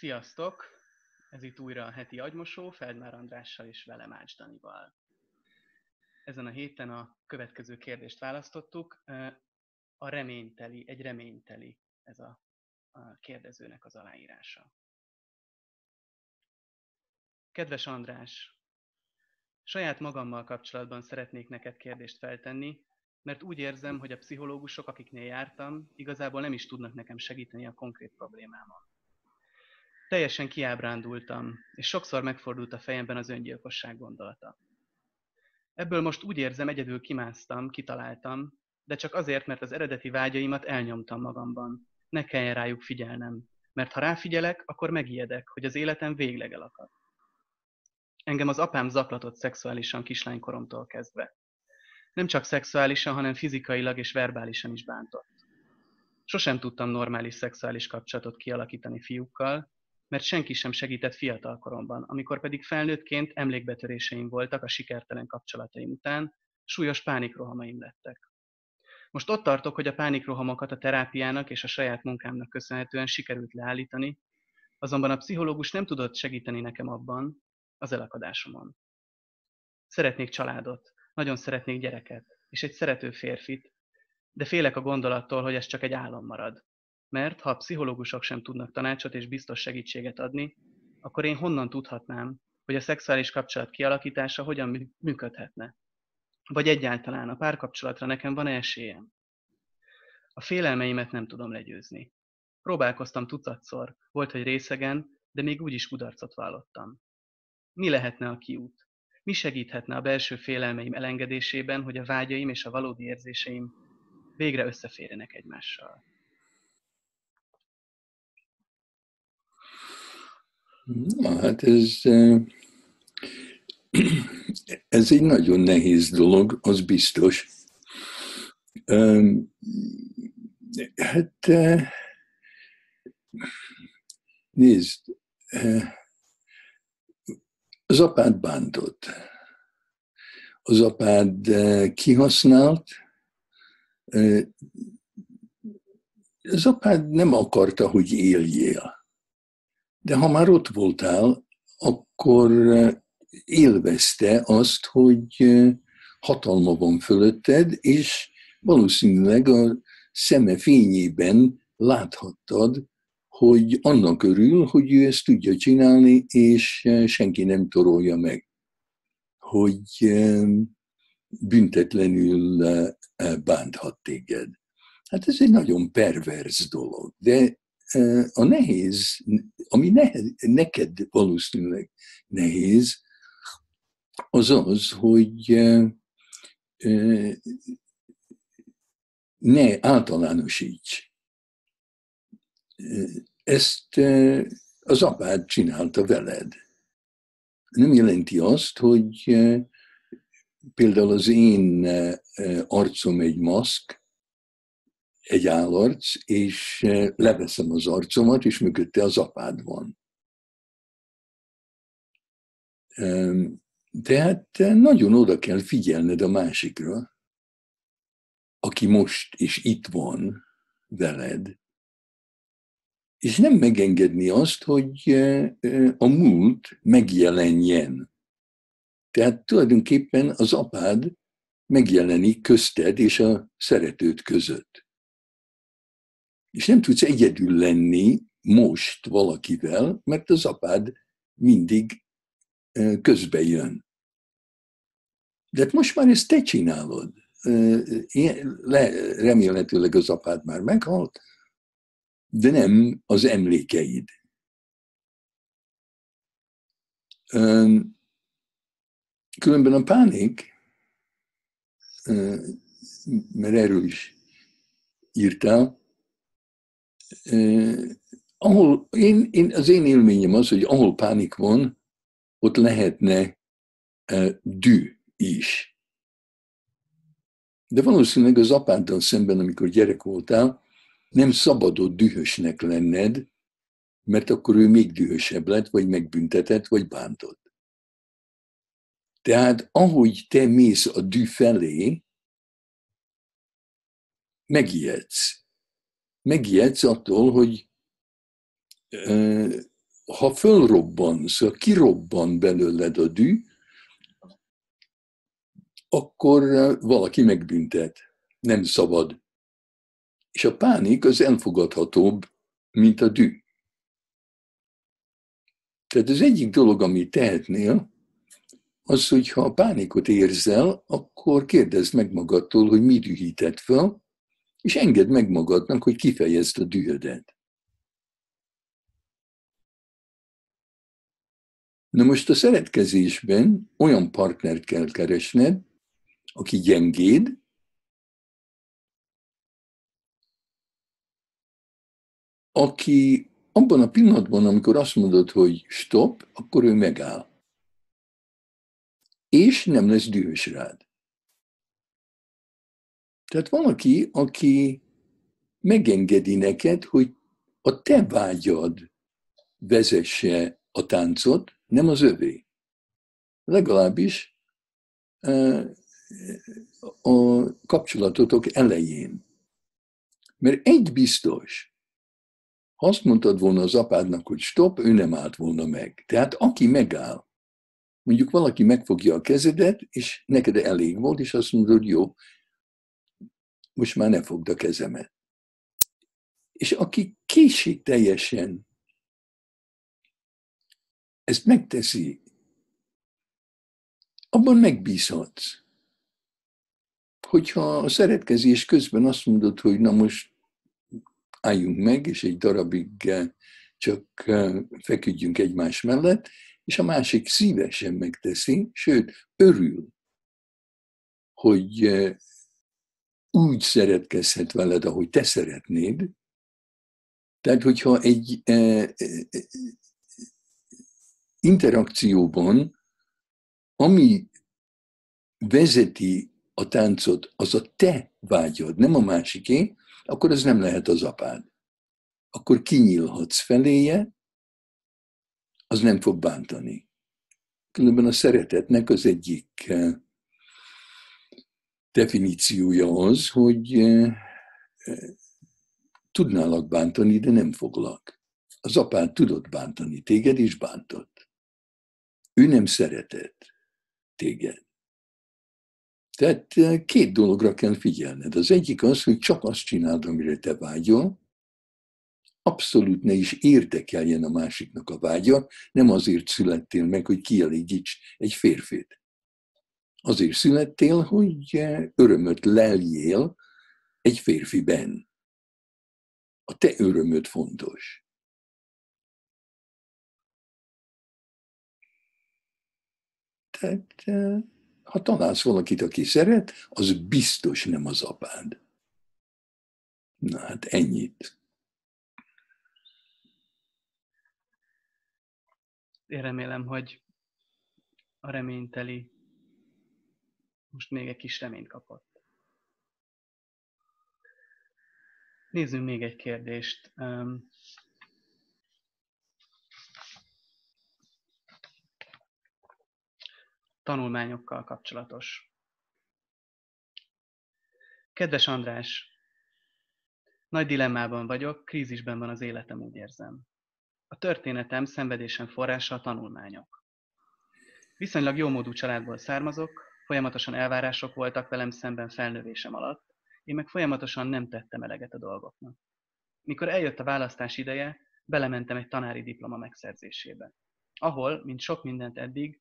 Sziasztok! Ez itt újra a heti agymosó, Feldmár Andrással és velem Ács Danival. Ezen a héten a következő kérdést választottuk. A reményteli, egy reményteli ez a, a kérdezőnek az aláírása. Kedves András, saját magammal kapcsolatban szeretnék neked kérdést feltenni, mert úgy érzem, hogy a pszichológusok, akiknél jártam, igazából nem is tudnak nekem segíteni a konkrét problémámon. Teljesen kiábrándultam, és sokszor megfordult a fejemben az öngyilkosság gondolata. Ebből most úgy érzem, egyedül kimásztam, kitaláltam, de csak azért, mert az eredeti vágyaimat elnyomtam magamban. Ne kelljen rájuk figyelnem, mert ha ráfigyelek, akkor megijedek, hogy az életem végleg elakad. Engem az apám zaklatott szexuálisan kislánykoromtól kezdve. Nem csak szexuálisan, hanem fizikailag és verbálisan is bántott. Sosem tudtam normális szexuális kapcsolatot kialakítani fiúkkal, mert senki sem segített fiatalkoromban, amikor pedig felnőttként emlékbetöréseim voltak a sikertelen kapcsolataim után, súlyos pánikrohamaim lettek. Most ott tartok, hogy a pánikrohamokat a terápiának és a saját munkámnak köszönhetően sikerült leállítani, azonban a pszichológus nem tudott segíteni nekem abban, az elakadásomon. Szeretnék családot, nagyon szeretnék gyereket, és egy szerető férfit, de félek a gondolattól, hogy ez csak egy álom marad. Mert ha a pszichológusok sem tudnak tanácsot és biztos segítséget adni, akkor én honnan tudhatnám, hogy a szexuális kapcsolat kialakítása hogyan működhetne? Vagy egyáltalán a párkapcsolatra nekem van-e esélyem? A félelmeimet nem tudom legyőzni. Próbálkoztam tucatszor, volt, hogy részegen, de még úgy is kudarcot vallottam. Mi lehetne a kiút? Mi segíthetne a belső félelmeim elengedésében, hogy a vágyaim és a valódi érzéseim végre összeférjenek egymással? Hát ez, ez egy nagyon nehéz dolog, az biztos. Hát nézd, az apád bántott. Az apád kihasznált, az apád nem akarta, hogy éljél. De ha már ott voltál, akkor élvezte azt, hogy hatalma van fölötted, és valószínűleg a szeme fényében láthattad, hogy annak örül, hogy ő ezt tudja csinálni, és senki nem torolja meg. Hogy büntetlenül bánthat téged. Hát ez egy nagyon perverz dolog, de a nehéz, ami nehez, neked valószínűleg nehéz, az az, hogy ne általánosíts. Ezt az apád csinálta veled. Nem jelenti azt, hogy például az én arcom egy maszk, egy állarc, és eh, leveszem az arcomat, és mögötte az apád van. Tehát nagyon oda kell figyelned a másikra, aki most és itt van veled, és nem megengedni azt, hogy eh, eh, a múlt megjelenjen. Tehát tulajdonképpen az apád megjelenik közted és a szeretőd között. És nem tudsz egyedül lenni most valakivel, mert az apád mindig közbe jön. De hát most már ezt te csinálod. remélhetőleg az apád már meghalt, de nem az emlékeid. Különben a pánik, mert erről is írtál, ahol én, én, az én élményem az, hogy ahol pánik van, ott lehetne eh, dű is. De valószínűleg az apáddal szemben, amikor gyerek voltál, nem szabadott dühösnek lenned, mert akkor ő még dühösebb lett, vagy megbüntetett, vagy bántott. Tehát ahogy te mész a dű felé, megijedsz megijedsz attól, hogy ha fölrobbansz, ha kirobban belőled a dű, akkor valaki megbüntet. Nem szabad. És a pánik az elfogadhatóbb, mint a dű. Tehát az egyik dolog, amit tehetnél, az, hogy ha pánikot érzel, akkor kérdezd meg magadtól, hogy mi dühített fel, és engedd meg magadnak, hogy kifejezd a dühödet. Na most a szeretkezésben olyan partnert kell keresned, aki gyengéd, aki abban a pillanatban, amikor azt mondod, hogy stop, akkor ő megáll. És nem lesz dühös rád. Tehát valaki, aki megengedi neked, hogy a te vágyad vezesse a táncot, nem az övé. Legalábbis a kapcsolatotok elején. Mert egy biztos, ha azt mondtad volna az apádnak, hogy stop, ő nem állt volna meg. Tehát aki megáll, mondjuk valaki megfogja a kezedet, és neked elég volt, és azt mondod, jó, most már ne fogd a kezemet. És aki késik teljesen ezt megteszi, abban megbízhatsz. Hogyha a szeretkezés közben azt mondod, hogy na most álljunk meg, és egy darabig csak feküdjünk egymás mellett, és a másik szívesen megteszi, sőt, örül, hogy úgy szeretkezhet veled, ahogy te szeretnéd. Tehát, hogyha egy interakcióban, ami vezeti a táncot, az a te vágyad, nem a másiké, akkor ez nem lehet az apád. Akkor kinyílhatsz feléje, az nem fog bántani. Különben a szeretetnek az egyik eh, definíciója az, hogy eh, eh, tudnálak bántani, de nem foglak. Az apád tudott bántani téged, és bántott. Ő nem szeretett téged. Tehát eh, két dologra kell figyelned. Az egyik az, hogy csak azt csináld, amire te vágyol, abszolút ne is érdekeljen a másiknak a vágya, nem azért születtél meg, hogy kielégíts egy férfit. Azért születtél, hogy eh, örömöt leljél egy férfiben. A te örömöd fontos. Tehát eh, ha találsz valakit, aki szeret, az biztos nem az apád. Na hát ennyit. Én remélem, hogy a reményteli most még egy kis reményt kapott. Nézzünk még egy kérdést. tanulmányokkal kapcsolatos. Kedves András, nagy dilemmában vagyok, krízisben van az életem, úgy érzem. A történetem szenvedésen forrása a tanulmányok. Viszonylag jómódú családból származok, folyamatosan elvárások voltak velem szemben felnövésem alatt, én meg folyamatosan nem tettem eleget a dolgoknak. Mikor eljött a választás ideje, belementem egy tanári diploma megszerzésébe, ahol, mint sok mindent eddig,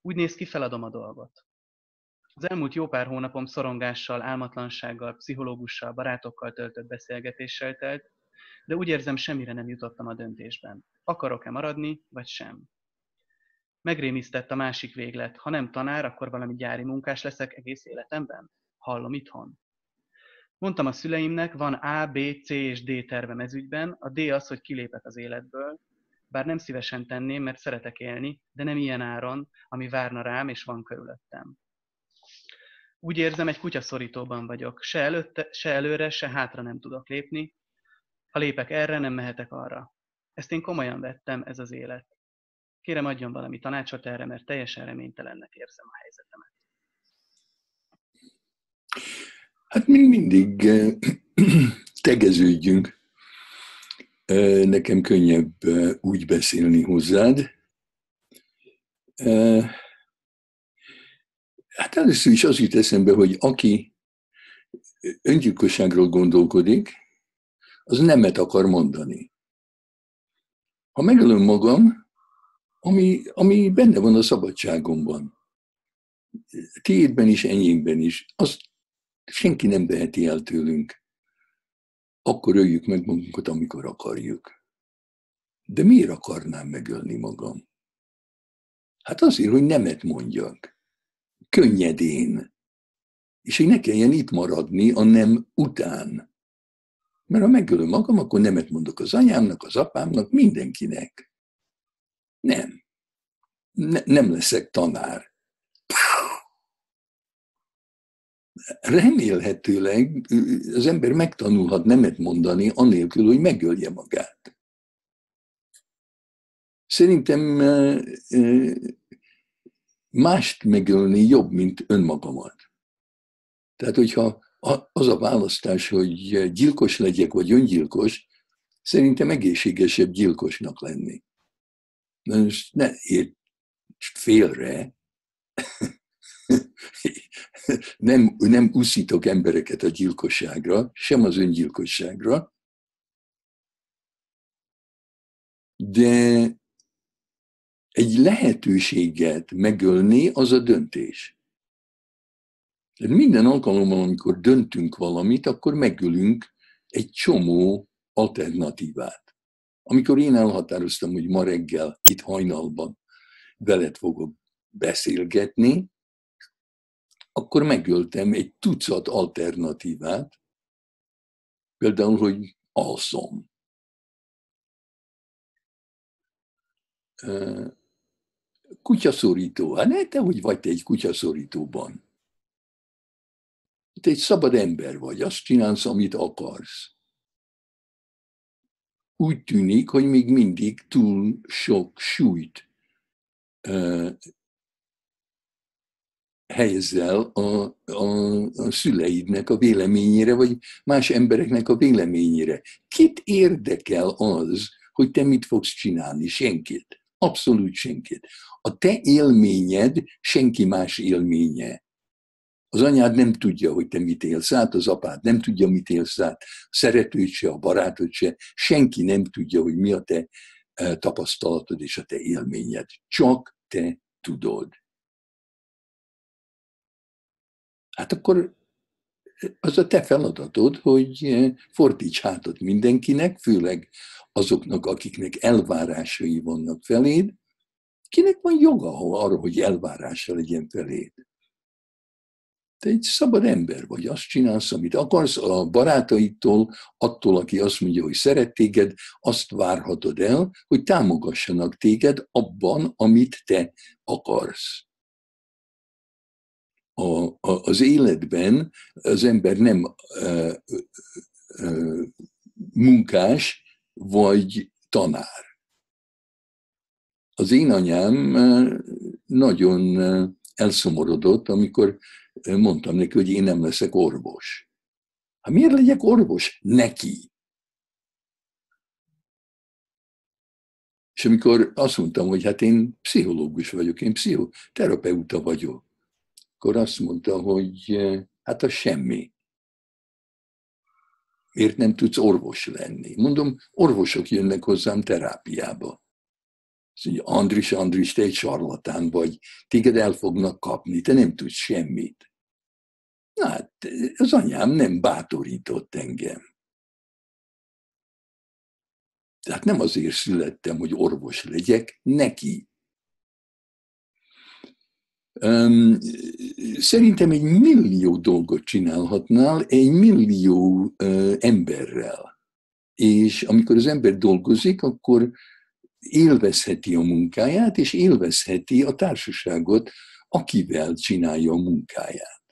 úgy néz ki, feladom a dolgot. Az elmúlt jó pár hónapom szorongással, álmatlansággal, pszichológussal, barátokkal töltött beszélgetéssel telt, de úgy érzem, semmire nem jutottam a döntésben. Akarok-e maradni, vagy sem? Megrémisztett a másik véglet. Ha nem tanár, akkor valami gyári munkás leszek egész életemben? Hallom itthon. Mondtam a szüleimnek, van A, B, C és D tervem ezügyben. A D az, hogy kilépek az életből, bár nem szívesen tenném, mert szeretek élni, de nem ilyen áron, ami várna rám és van körülöttem. Úgy érzem, egy kutyaszorítóban vagyok. Se, előtte, se előre, se hátra nem tudok lépni. Ha lépek erre, nem mehetek arra. Ezt én komolyan vettem, ez az élet. Kérem adjon valami tanácsot erre, mert teljesen reménytelennek érzem a helyzetemet. Hát még mindig tegeződjünk nekem könnyebb úgy beszélni hozzád. Hát először is az jut eszembe, hogy aki öngyilkosságról gondolkodik, az nemet akar mondani. Ha megölöm magam, ami, ami benne van a szabadságomban, tiédben is, enyémben is, azt senki nem veheti el tőlünk. Akkor öljük meg magunkat, amikor akarjuk. De miért akarnám megölni magam? Hát azért, hogy nemet mondjak. Könnyedén. És hogy ne kelljen itt maradni a nem után. Mert ha megölöm magam, akkor nemet mondok az anyámnak, az apámnak, mindenkinek. Ne, nem leszek tanár. remélhetőleg az ember megtanulhat nemet mondani, anélkül, hogy megölje magát. Szerintem mást megölni jobb, mint önmagamat. Tehát, hogyha az a választás, hogy gyilkos legyek, vagy öngyilkos, szerintem egészségesebb gyilkosnak lenni. Most ne ért félre, nem, nem uszítok embereket a gyilkosságra, sem az öngyilkosságra, de egy lehetőséget megölni az a döntés. Minden alkalommal, amikor döntünk valamit, akkor megölünk egy csomó alternatívát. Amikor én elhatároztam, hogy ma reggel, itt hajnalban veled fogok beszélgetni, akkor megöltem egy tucat alternatívát, például, hogy alszom. Kutyaszorító. Hát ne, te hogy vagy te egy kutyaszorítóban. Te egy szabad ember vagy, azt csinálsz, amit akarsz. Úgy tűnik, hogy még mindig túl sok súlyt helyezel a, a, a szüleidnek a véleményére, vagy más embereknek a véleményére. Kit érdekel az, hogy te mit fogsz csinálni? Senkit. Abszolút senkit. A te élményed senki más élménye. Az anyád nem tudja, hogy te mit élsz át, az apád nem tudja, mit élsz át, a szeretőd se, a barátod se, senki nem tudja, hogy mi a te tapasztalatod és a te élményed. Csak te tudod. hát akkor az a te feladatod, hogy eh, fordíts hátat mindenkinek, főleg azoknak, akiknek elvárásai vannak feléd, kinek van joga arra, hogy elvárása legyen feléd. Te egy szabad ember vagy, azt csinálsz, amit akarsz, a barátaitól, attól, aki azt mondja, hogy szeret téged, azt várhatod el, hogy támogassanak téged abban, amit te akarsz a, a, az életben az ember nem ö, ö, munkás vagy tanár. Az én anyám nagyon elszomorodott, amikor mondtam neki, hogy én nem leszek orvos. Hát miért legyek orvos? Neki. És amikor azt mondtam, hogy hát én pszichológus vagyok, én pszichoterapeuta vagyok, akkor azt mondta, hogy eh, hát a semmi. Miért nem tudsz orvos lenni? Mondom, orvosok jönnek hozzám terápiába. Azt mondja, Andris, Andris, te egy sarlatán vagy, téged el fognak kapni, te nem tudsz semmit. Na hát, az anyám nem bátorított engem. Tehát nem azért születtem, hogy orvos legyek, neki Szerintem egy millió dolgot csinálhatnál egy millió emberrel. És amikor az ember dolgozik, akkor élvezheti a munkáját, és élvezheti a társaságot, akivel csinálja a munkáját.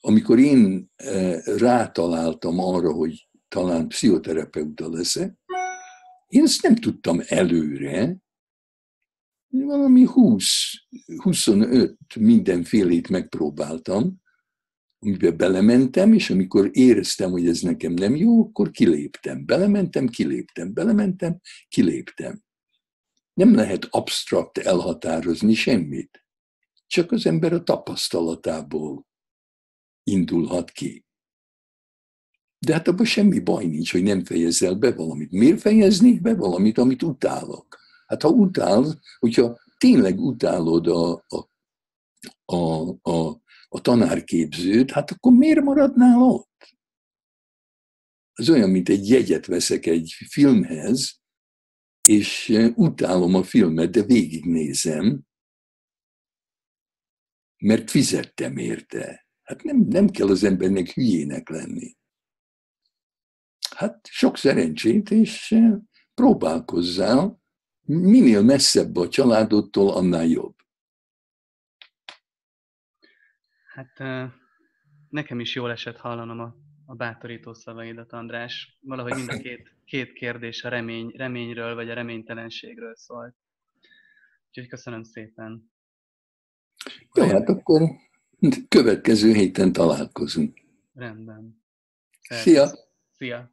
Amikor én rátaláltam arra, hogy talán pszichoterapeuta leszek, én ezt nem tudtam előre, valami 20, 25 mindenfélét megpróbáltam, amiben belementem, és amikor éreztem, hogy ez nekem nem jó, akkor kiléptem. Belementem, kiléptem, belementem, kiléptem. Nem lehet absztrakt elhatározni semmit. Csak az ember a tapasztalatából indulhat ki. De hát abban semmi baj nincs, hogy nem fejezel be valamit. Miért fejeznék be valamit, amit utálok? Hát ha utál, hogyha tényleg utálod a, a, a, a, a tanárképzőt, hát akkor miért maradnál ott? Ez olyan, mint egy jegyet veszek egy filmhez, és utálom a filmet, de végignézem, mert fizettem érte. Hát nem, nem kell az embernek hülyének lenni. Hát sok szerencsét, és próbálkozzál, minél messzebb a családodtól, annál jobb. Hát nekem is jól esett hallanom a, a bátorító szavaidat, András. Valahogy mind a két, két kérdés a remény, reményről, vagy a reménytelenségről szólt. Úgyhogy köszönöm szépen. Jó, hát akkor következő héten találkozunk. Rendben. Szia! Szia!